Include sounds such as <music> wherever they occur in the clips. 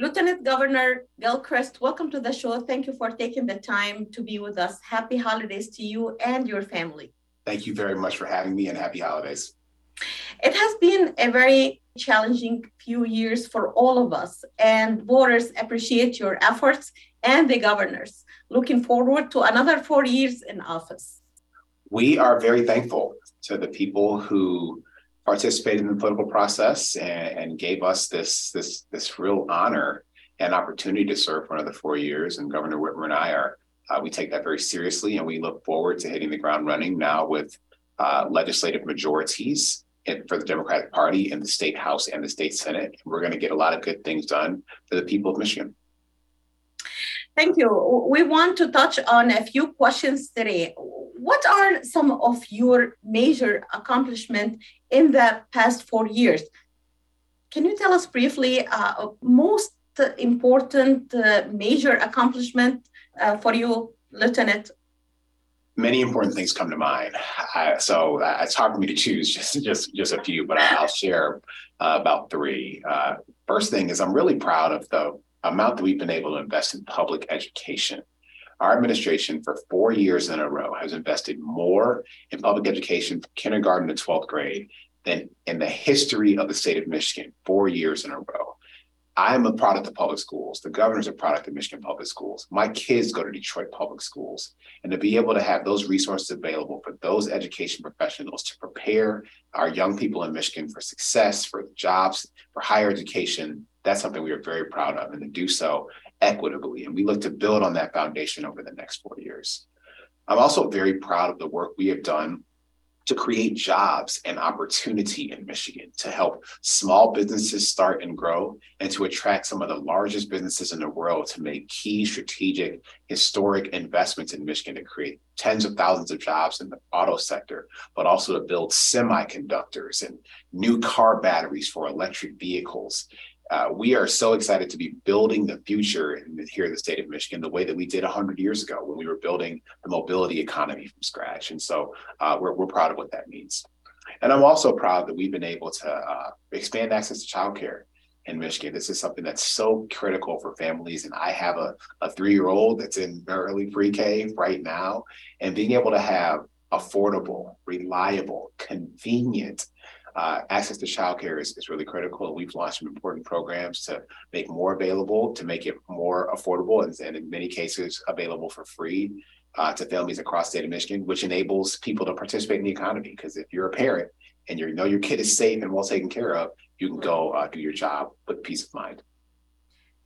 Lieutenant Governor Gilchrist, welcome to the show. Thank you for taking the time to be with us. Happy holidays to you and your family. Thank you very much for having me and happy holidays. It has been a very challenging few years for all of us, and voters appreciate your efforts and the governors. Looking forward to another four years in office. We are very thankful to the people who participated in the political process and, and gave us this this this real honor and opportunity to serve for another four years. And Governor Whitmer and I are uh, we take that very seriously, and we look forward to hitting the ground running now with uh, legislative majorities in, for the Democratic Party in the state House and the state Senate. We're going to get a lot of good things done for the people of Michigan. Thank you. We want to touch on a few questions today. What are some of your major accomplishments in the past four years? Can you tell us briefly uh, most important uh, major accomplishment uh, for you, Lieutenant? Many important things come to mind. so uh, it's hard for me to choose <laughs> just just just a few, but I'll share uh, about three. Uh, first thing is I'm really proud of the amount that we've been able to invest in public education. Our administration, for four years in a row, has invested more in public education from kindergarten to 12th grade than in the history of the state of Michigan, four years in a row. I am a product of public schools. The governor's a product of Michigan public schools. My kids go to Detroit public schools. And to be able to have those resources available for those education professionals to prepare our young people in Michigan for success, for jobs, for higher education, that's something we are very proud of and to do so equitably. And we look to build on that foundation over the next four years. I'm also very proud of the work we have done to create jobs and opportunity in Michigan, to help small businesses start and grow, and to attract some of the largest businesses in the world to make key strategic, historic investments in Michigan to create tens of thousands of jobs in the auto sector, but also to build semiconductors and new car batteries for electric vehicles uh, we are so excited to be building the future in, here in the state of Michigan the way that we did 100 years ago when we were building the mobility economy from scratch. And so uh, we're, we're proud of what that means. And I'm also proud that we've been able to uh, expand access to childcare in Michigan. This is something that's so critical for families. And I have a, a three year old that's in early pre K right now. And being able to have affordable, reliable, convenient, uh, access to childcare is, is really critical. We've launched some important programs to make more available, to make it more affordable, and, and in many cases available for free uh, to families across the state of Michigan, which enables people to participate in the economy. Because if you're a parent and you know your kid is safe and well taken care of, you can go uh, do your job with peace of mind.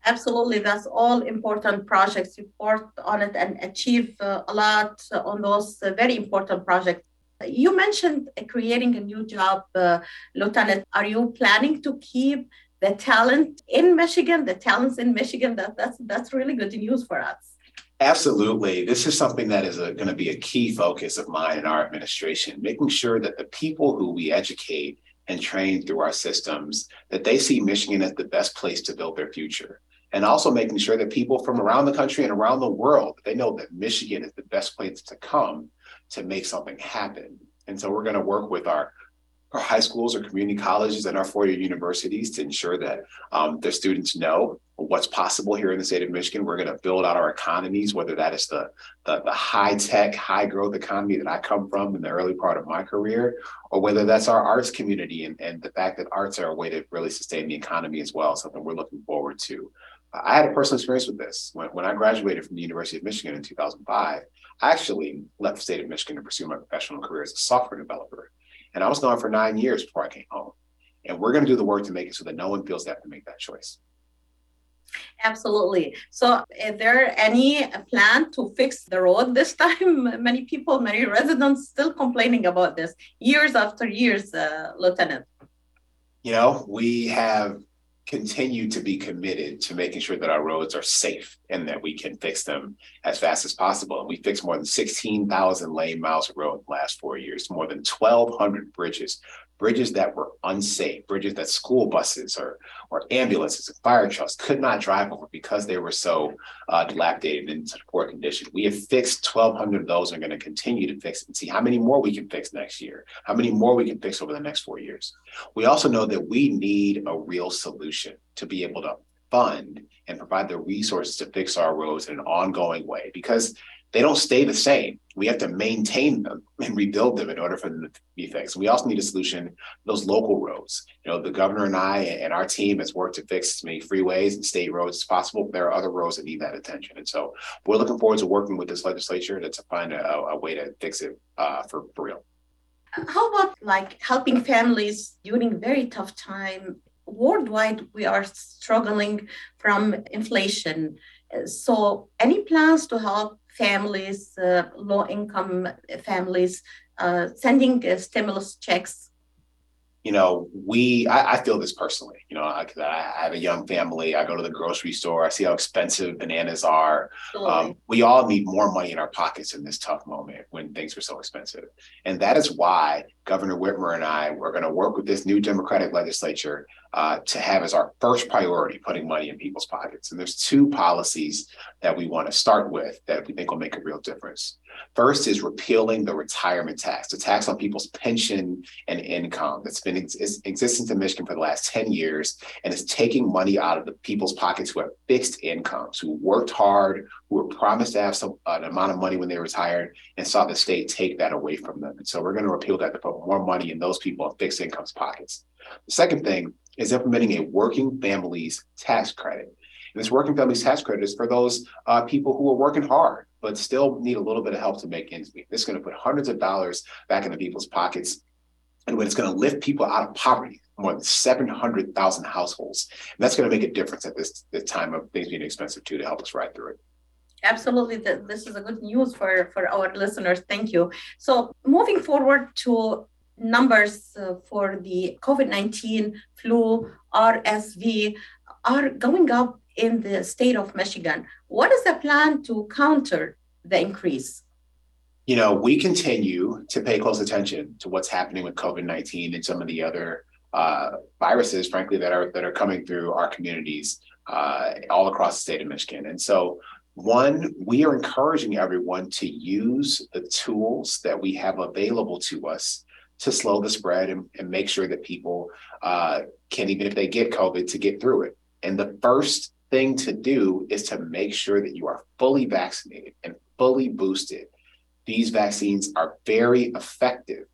Absolutely, that's all important projects. Worked on it and achieve uh, a lot on those uh, very important projects. You mentioned creating a new job, uh, Lieutenant. Are you planning to keep the talent in Michigan, the talents in Michigan? That, that's, that's really good news for us. Absolutely. This is something that is going to be a key focus of mine in our administration, making sure that the people who we educate and train through our systems, that they see Michigan as the best place to build their future. And also making sure that people from around the country and around the world, they know that Michigan is the best place to come to make something happen. And so we're going to work with our, our high schools or community colleges and our four-year universities to ensure that um, the students know what's possible here in the state of Michigan. We're going to build out our economies, whether that is the, the, the high tech, high growth economy that I come from in the early part of my career, or whether that's our arts community and, and the fact that arts are a way to really sustain the economy as well, something we're looking forward to. I had a personal experience with this. When, when I graduated from the University of Michigan in 2005, I actually left the state of Michigan to pursue my professional career as a software developer. And I was gone for nine years before I came home. And we're going to do the work to make it so that no one feels they have to make that choice. Absolutely. So, is there any plan to fix the road this <laughs> time? Many people, many residents still complaining about this years after years, uh, Lieutenant. You know, we have continue to be committed to making sure that our roads are safe and that we can fix them as fast as possible. And we fixed more than 16,000 lane miles of road in the last four years, more than 1,200 bridges, bridges that were unsafe, bridges that school buses or, or ambulances and fire trucks could not drive over because they were so uh, dilapidated and in such poor condition. We have fixed 1,200 of those and are going to continue to fix and see how many more we can fix next year, how many more we can fix over the next four years. We also know that we need a real solution to be able to fund and provide the resources to fix our roads in an ongoing way because they don't stay the same. We have to maintain them and rebuild them in order for them to be fixed. We also need a solution for those local roads. You know, the governor and I and our team has worked to fix as many freeways and state roads as possible. There are other roads that need that attention. And so we're looking forward to working with this legislature to, to find a, a, way to fix it uh, for, for real. How about like helping families during very tough time? Worldwide, we are struggling from inflation. So, any plans to help families, uh, low income families, uh, sending uh, stimulus checks? You know, we, I, I feel this personally. You know, I, I, have a young family. I go to the grocery store. I see how expensive bananas are. Um, we all need more money in our pockets in this tough moment when things are so expensive. And that is why Governor Whitmer and I were going to work with this new Democratic legislature uh, to have as our first priority putting money in people's pockets. And there's two policies that we want to start with that we think will make a real difference. First is repealing the retirement tax, the tax on people's pension and income that's been in existence in Michigan for the last 10 years and is taking money out of the people's pockets who have fixed incomes, who worked hard, who were promised to have some an amount of money when they retired and saw the state take that away from them. And so we're going to repeal that to put more money in those people fixed incomes pockets. The second thing is implementing a working families tax credit. And this working families tax credit is for those uh, people who are working hard, but still need a little bit of help to make ends meet. This is going to put hundreds of dollars back into people's pockets. And when it's going to lift people out of poverty, more than 700,000 households. And that's going to make a difference at this, this time of things being expensive too to help us ride through it. Absolutely, this is a good news for, for our listeners. Thank you. So, moving forward to numbers uh, for the COVID 19 flu, RSV, are going up in the state of Michigan. What is the plan to counter the increase? You know, we continue to pay close attention to what's happening with COVID 19 and some of the other uh, viruses, frankly, that are that are coming through our communities uh, all across the state of Michigan. And so, one, we are encouraging everyone to use the tools that we have available to us to slow the spread and, and make sure that people uh, can, even if they get COVID, to get through it. And the first thing to do is to make sure that you are fully vaccinated and fully boosted. These vaccines are very effective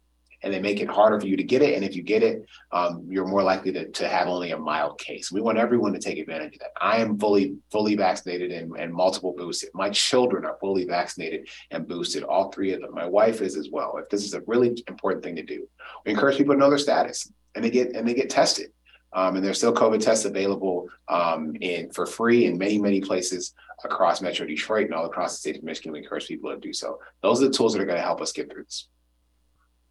and they make it harder for you to get it. And if you get it, um, you're more likely to, to have only a mild case. We want everyone to take advantage of that. I am fully fully vaccinated and, and multiple boosted. My children are fully vaccinated and boosted, all three of them. My wife is as well. If this is a really important thing to do, we encourage people to know their status and they get and they get tested. Um, and there's still COVID tests available um, in for free in many, many places across Metro Detroit and all across the state of Michigan. We encourage people to do so. Those are the tools that are going to help us get through this.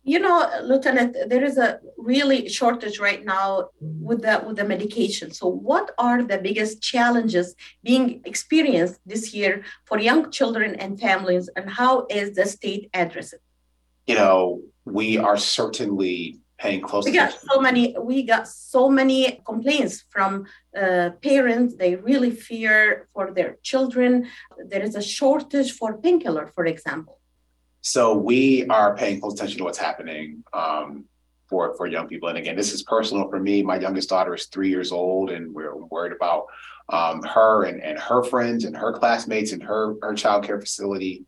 You know, Lieutenant, there is a really shortage right now with the with the medication. So, what are the biggest challenges being experienced this year for young children and families, and how is the state addressing? You know, we are certainly paying close we got so many we got so many complaints from uh, parents. They really fear for their children. There is a shortage for painkiller for example. So we are paying close attention to what's happening um, for for young people. And again this is personal for me. My youngest daughter is three years old and we're worried about um, her and, and her friends and her classmates and her her child care facility.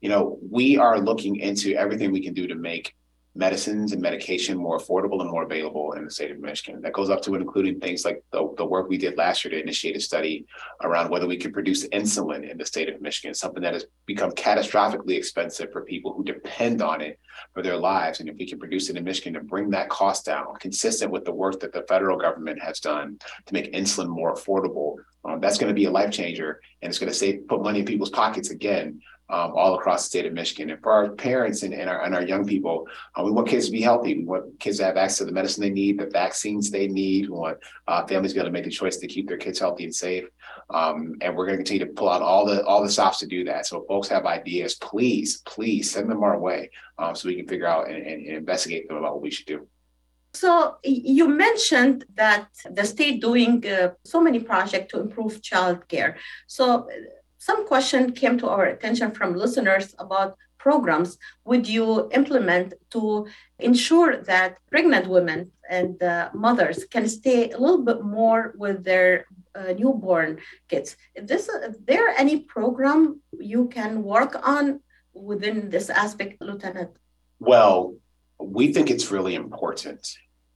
You know we are looking into everything we can do to make medicines and medication more affordable and more available in the state of Michigan. That goes up to including things like the, the work we did last year to initiate a study around whether we can produce insulin in the state of Michigan, something that has become catastrophically expensive for people who depend on it for their lives. And if we can produce it in Michigan to bring that cost down, consistent with the work that the federal government has done to make insulin more affordable, um, that's going to be a life changer and it's going to save put money in people's pockets again um, all across the state of Michigan. And for our parents and, and, our, and our young people, uh, we want kids to be healthy. We want kids to have access to the medicine they need, the vaccines they need. We want uh, families to be able to make the choice to keep their kids healthy and safe. Um, and we're going to continue to pull out all the all the stops to do that. So if folks have ideas, please, please send them our way um, so we can figure out and, and, and investigate them about what we should do. So you mentioned that the state doing uh, so many projects to improve childcare. So some question came to our attention from listeners about programs would you implement to ensure that pregnant women and uh, mothers can stay a little bit more with their uh, newborn kids. Is this is there any program you can work on within this aspect, Lieutenant? Well, we think it's really important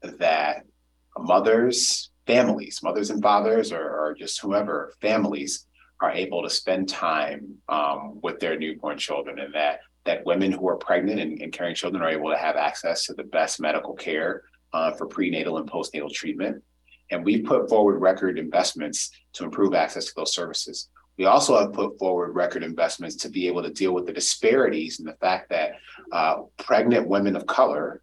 that mothers, families, mothers and fathers, or, or just whoever, families are able to spend time um, with their newborn children and that that women who are pregnant and, and, carrying children are able to have access to the best medical care uh, for prenatal and postnatal treatment. And we've put forward record investments to improve access to those services. We also have put forward record investments to be able to deal with the disparities and the fact that uh, pregnant women of color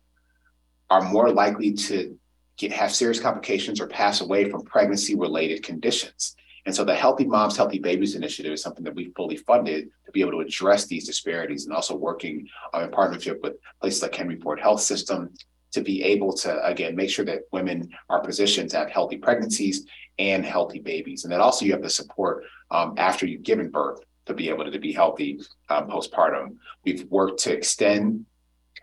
are more likely to get, have serious complications or pass away from pregnancy related conditions. And so the Healthy Moms, Healthy Babies initiative is something that we fully funded to be able to address these disparities and also working uh, in partnership with places like Henry Ford Health System to be able to, again, make sure that women are positioned to have healthy pregnancies and healthy babies. And then also you have the support um, after you've given birth to be able to, to be healthy um, postpartum. We've worked to extend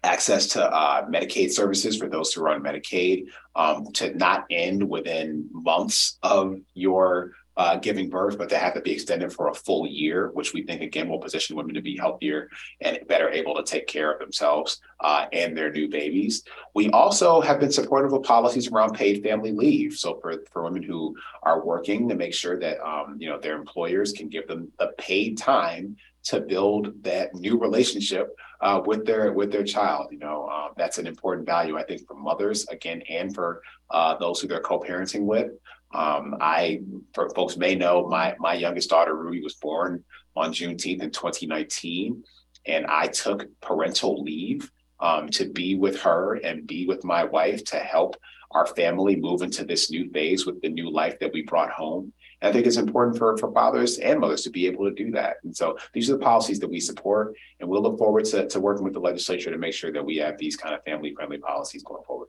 access to uh, Medicaid services for those who are on Medicaid um, to not end within months of your uh, giving birth, but they have to be extended for a full year, which we think again will position women to be healthier and better able to take care of themselves uh, and their new babies. We also have been supportive of policies around paid family leave. So for, for women who are working to make sure that um, you know their employers can give them the paid time to build that new relationship uh, with their with their child. You know, um, that's an important value I think for mothers again and for uh, those who they're co-parenting with. Um, I, for folks may know, my my youngest daughter Ruby was born on Juneteenth in 2019, and I took parental leave um, to be with her and be with my wife to help our family move into this new phase with the new life that we brought home. And I think it's important for, for fathers and mothers to be able to do that. And so these are the policies that we support, and we'll look forward to, to working with the legislature to make sure that we have these kind of family friendly policies going forward.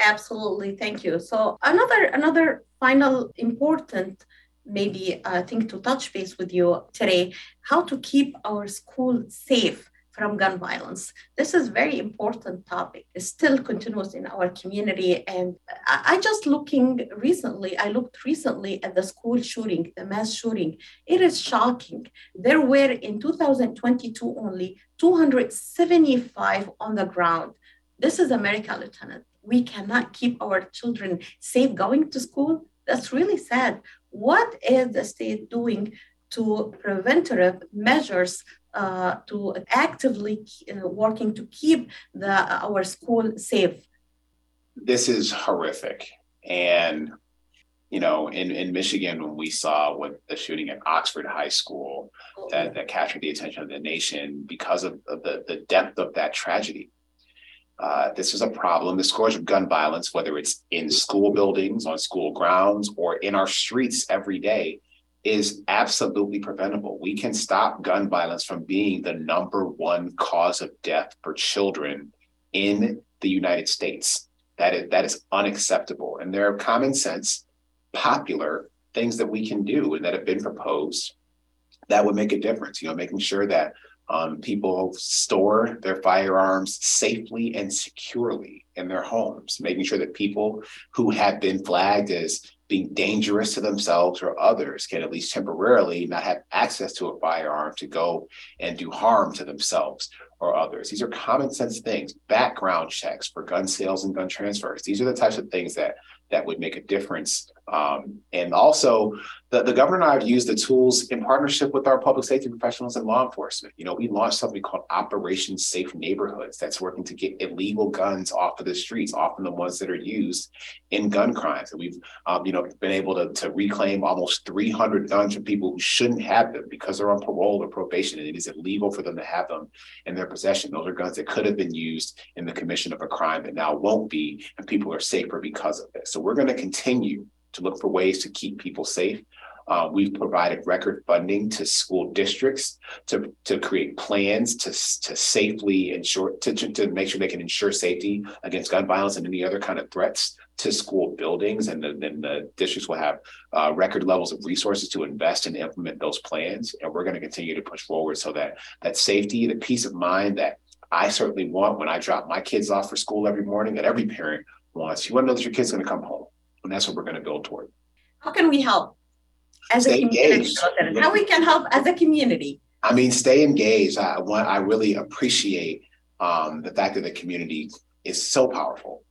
Absolutely, thank you. So another another final important maybe uh, thing to touch base with you today: how to keep our school safe from gun violence. This is very important topic. It still continues in our community, and I, I just looking recently. I looked recently at the school shooting, the mass shooting. It is shocking. There were in 2022 only 275 on the ground. This is America, Lieutenant we cannot keep our children safe going to school, that's really sad. What is the state doing to preventative measures uh, to actively uh, working to keep the, our school safe? This is horrific. And, you know, in, in Michigan, when we saw what the shooting at Oxford High School oh. that, that captured the attention of the nation because of, of the, the depth of that tragedy, uh, this is a problem. The scourge of gun violence, whether it's in school buildings, on school grounds, or in our streets every day, is absolutely preventable. We can stop gun violence from being the number one cause of death for children in the United States. That is, that is unacceptable. And there are common sense, popular things that we can do and that have been proposed that would make a difference. You know, making sure that um, people store their firearms safely and securely in their homes, making sure that people who have been flagged as being dangerous to themselves or others can at least temporarily not have access to a firearm to go and do harm to themselves or others. These are common sense things, background checks for gun sales and gun transfers. These are the types of things that that would make a difference. Um, and also, the, the governor and I have used the tools in partnership with our public safety professionals and law enforcement. You know, we launched something called Operation Safe Neighborhoods that's working to get illegal guns off of the streets, often the ones that are used in gun crimes. And we've, um, you know, been able to, to reclaim almost 300 guns from people who shouldn't have them because they're on parole or probation, and it is illegal for them to have them in their possession. Those are guns that could have been used in the commission of a crime that now won't be, and people are safer because of this. So we're going to continue to look for ways to keep people safe. Uh, we've provided record funding to school districts to, to create plans to, to safely ensure to, to make sure they can ensure safety against gun violence and any other kind of threats to school buildings. And then, the districts will have uh, record levels of resources to invest and implement those plans. And we're going to continue to push forward so that that safety, the peace of mind that I certainly want when I drop my kids off for school every morning, that every parent You want to know that your kid's going to come home and that's what we're going to build toward. How can we help? as stay a community. How we can help as a community? I mean, stay engaged. I want. I really appreciate um, the fact that the community is so powerful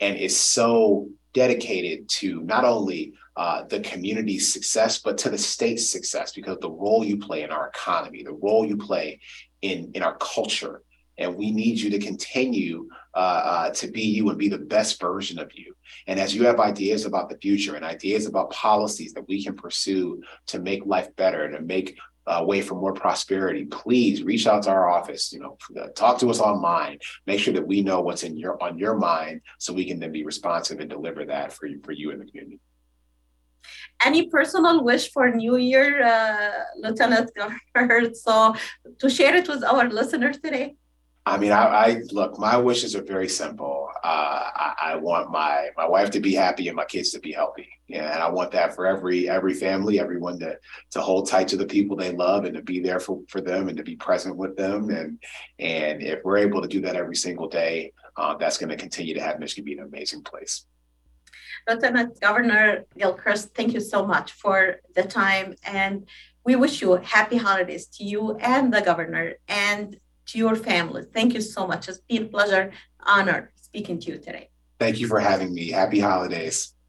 and is so dedicated to not only uh, the community's success, but to the state's success because the role you play in our economy, the role you play in in our culture, and we need you to continue uh, uh, to be you and be the best version of you. And as you have ideas about the future and ideas about policies that we can pursue to make life better and to make uh, way for more prosperity, please reach out to our office. You know, talk to us online. Make sure that we know what's in your on your mind, so we can then be responsive and deliver that for you for you in the community. Any personal wish for New Year, uh, Lieutenant Governor? So, to share it with our listeners today. I mean, I, I, look. My wishes are very simple. Uh, I, I, want my my wife to be happy and my kids to be healthy, yeah, and I want that for every every family, everyone to to hold tight to the people they love and to be there for for them and to be present with them. And and if we're able to do that every single day, uh, that's going to continue to have Michigan be an amazing place. Lieutenant Governor Gilchrist, thank you so much for the time, and we wish you happy holidays to you and the governor and to your family. Thank you so much. It's been a pleasure, honor speaking to you today. Thank you for having me. Happy holidays.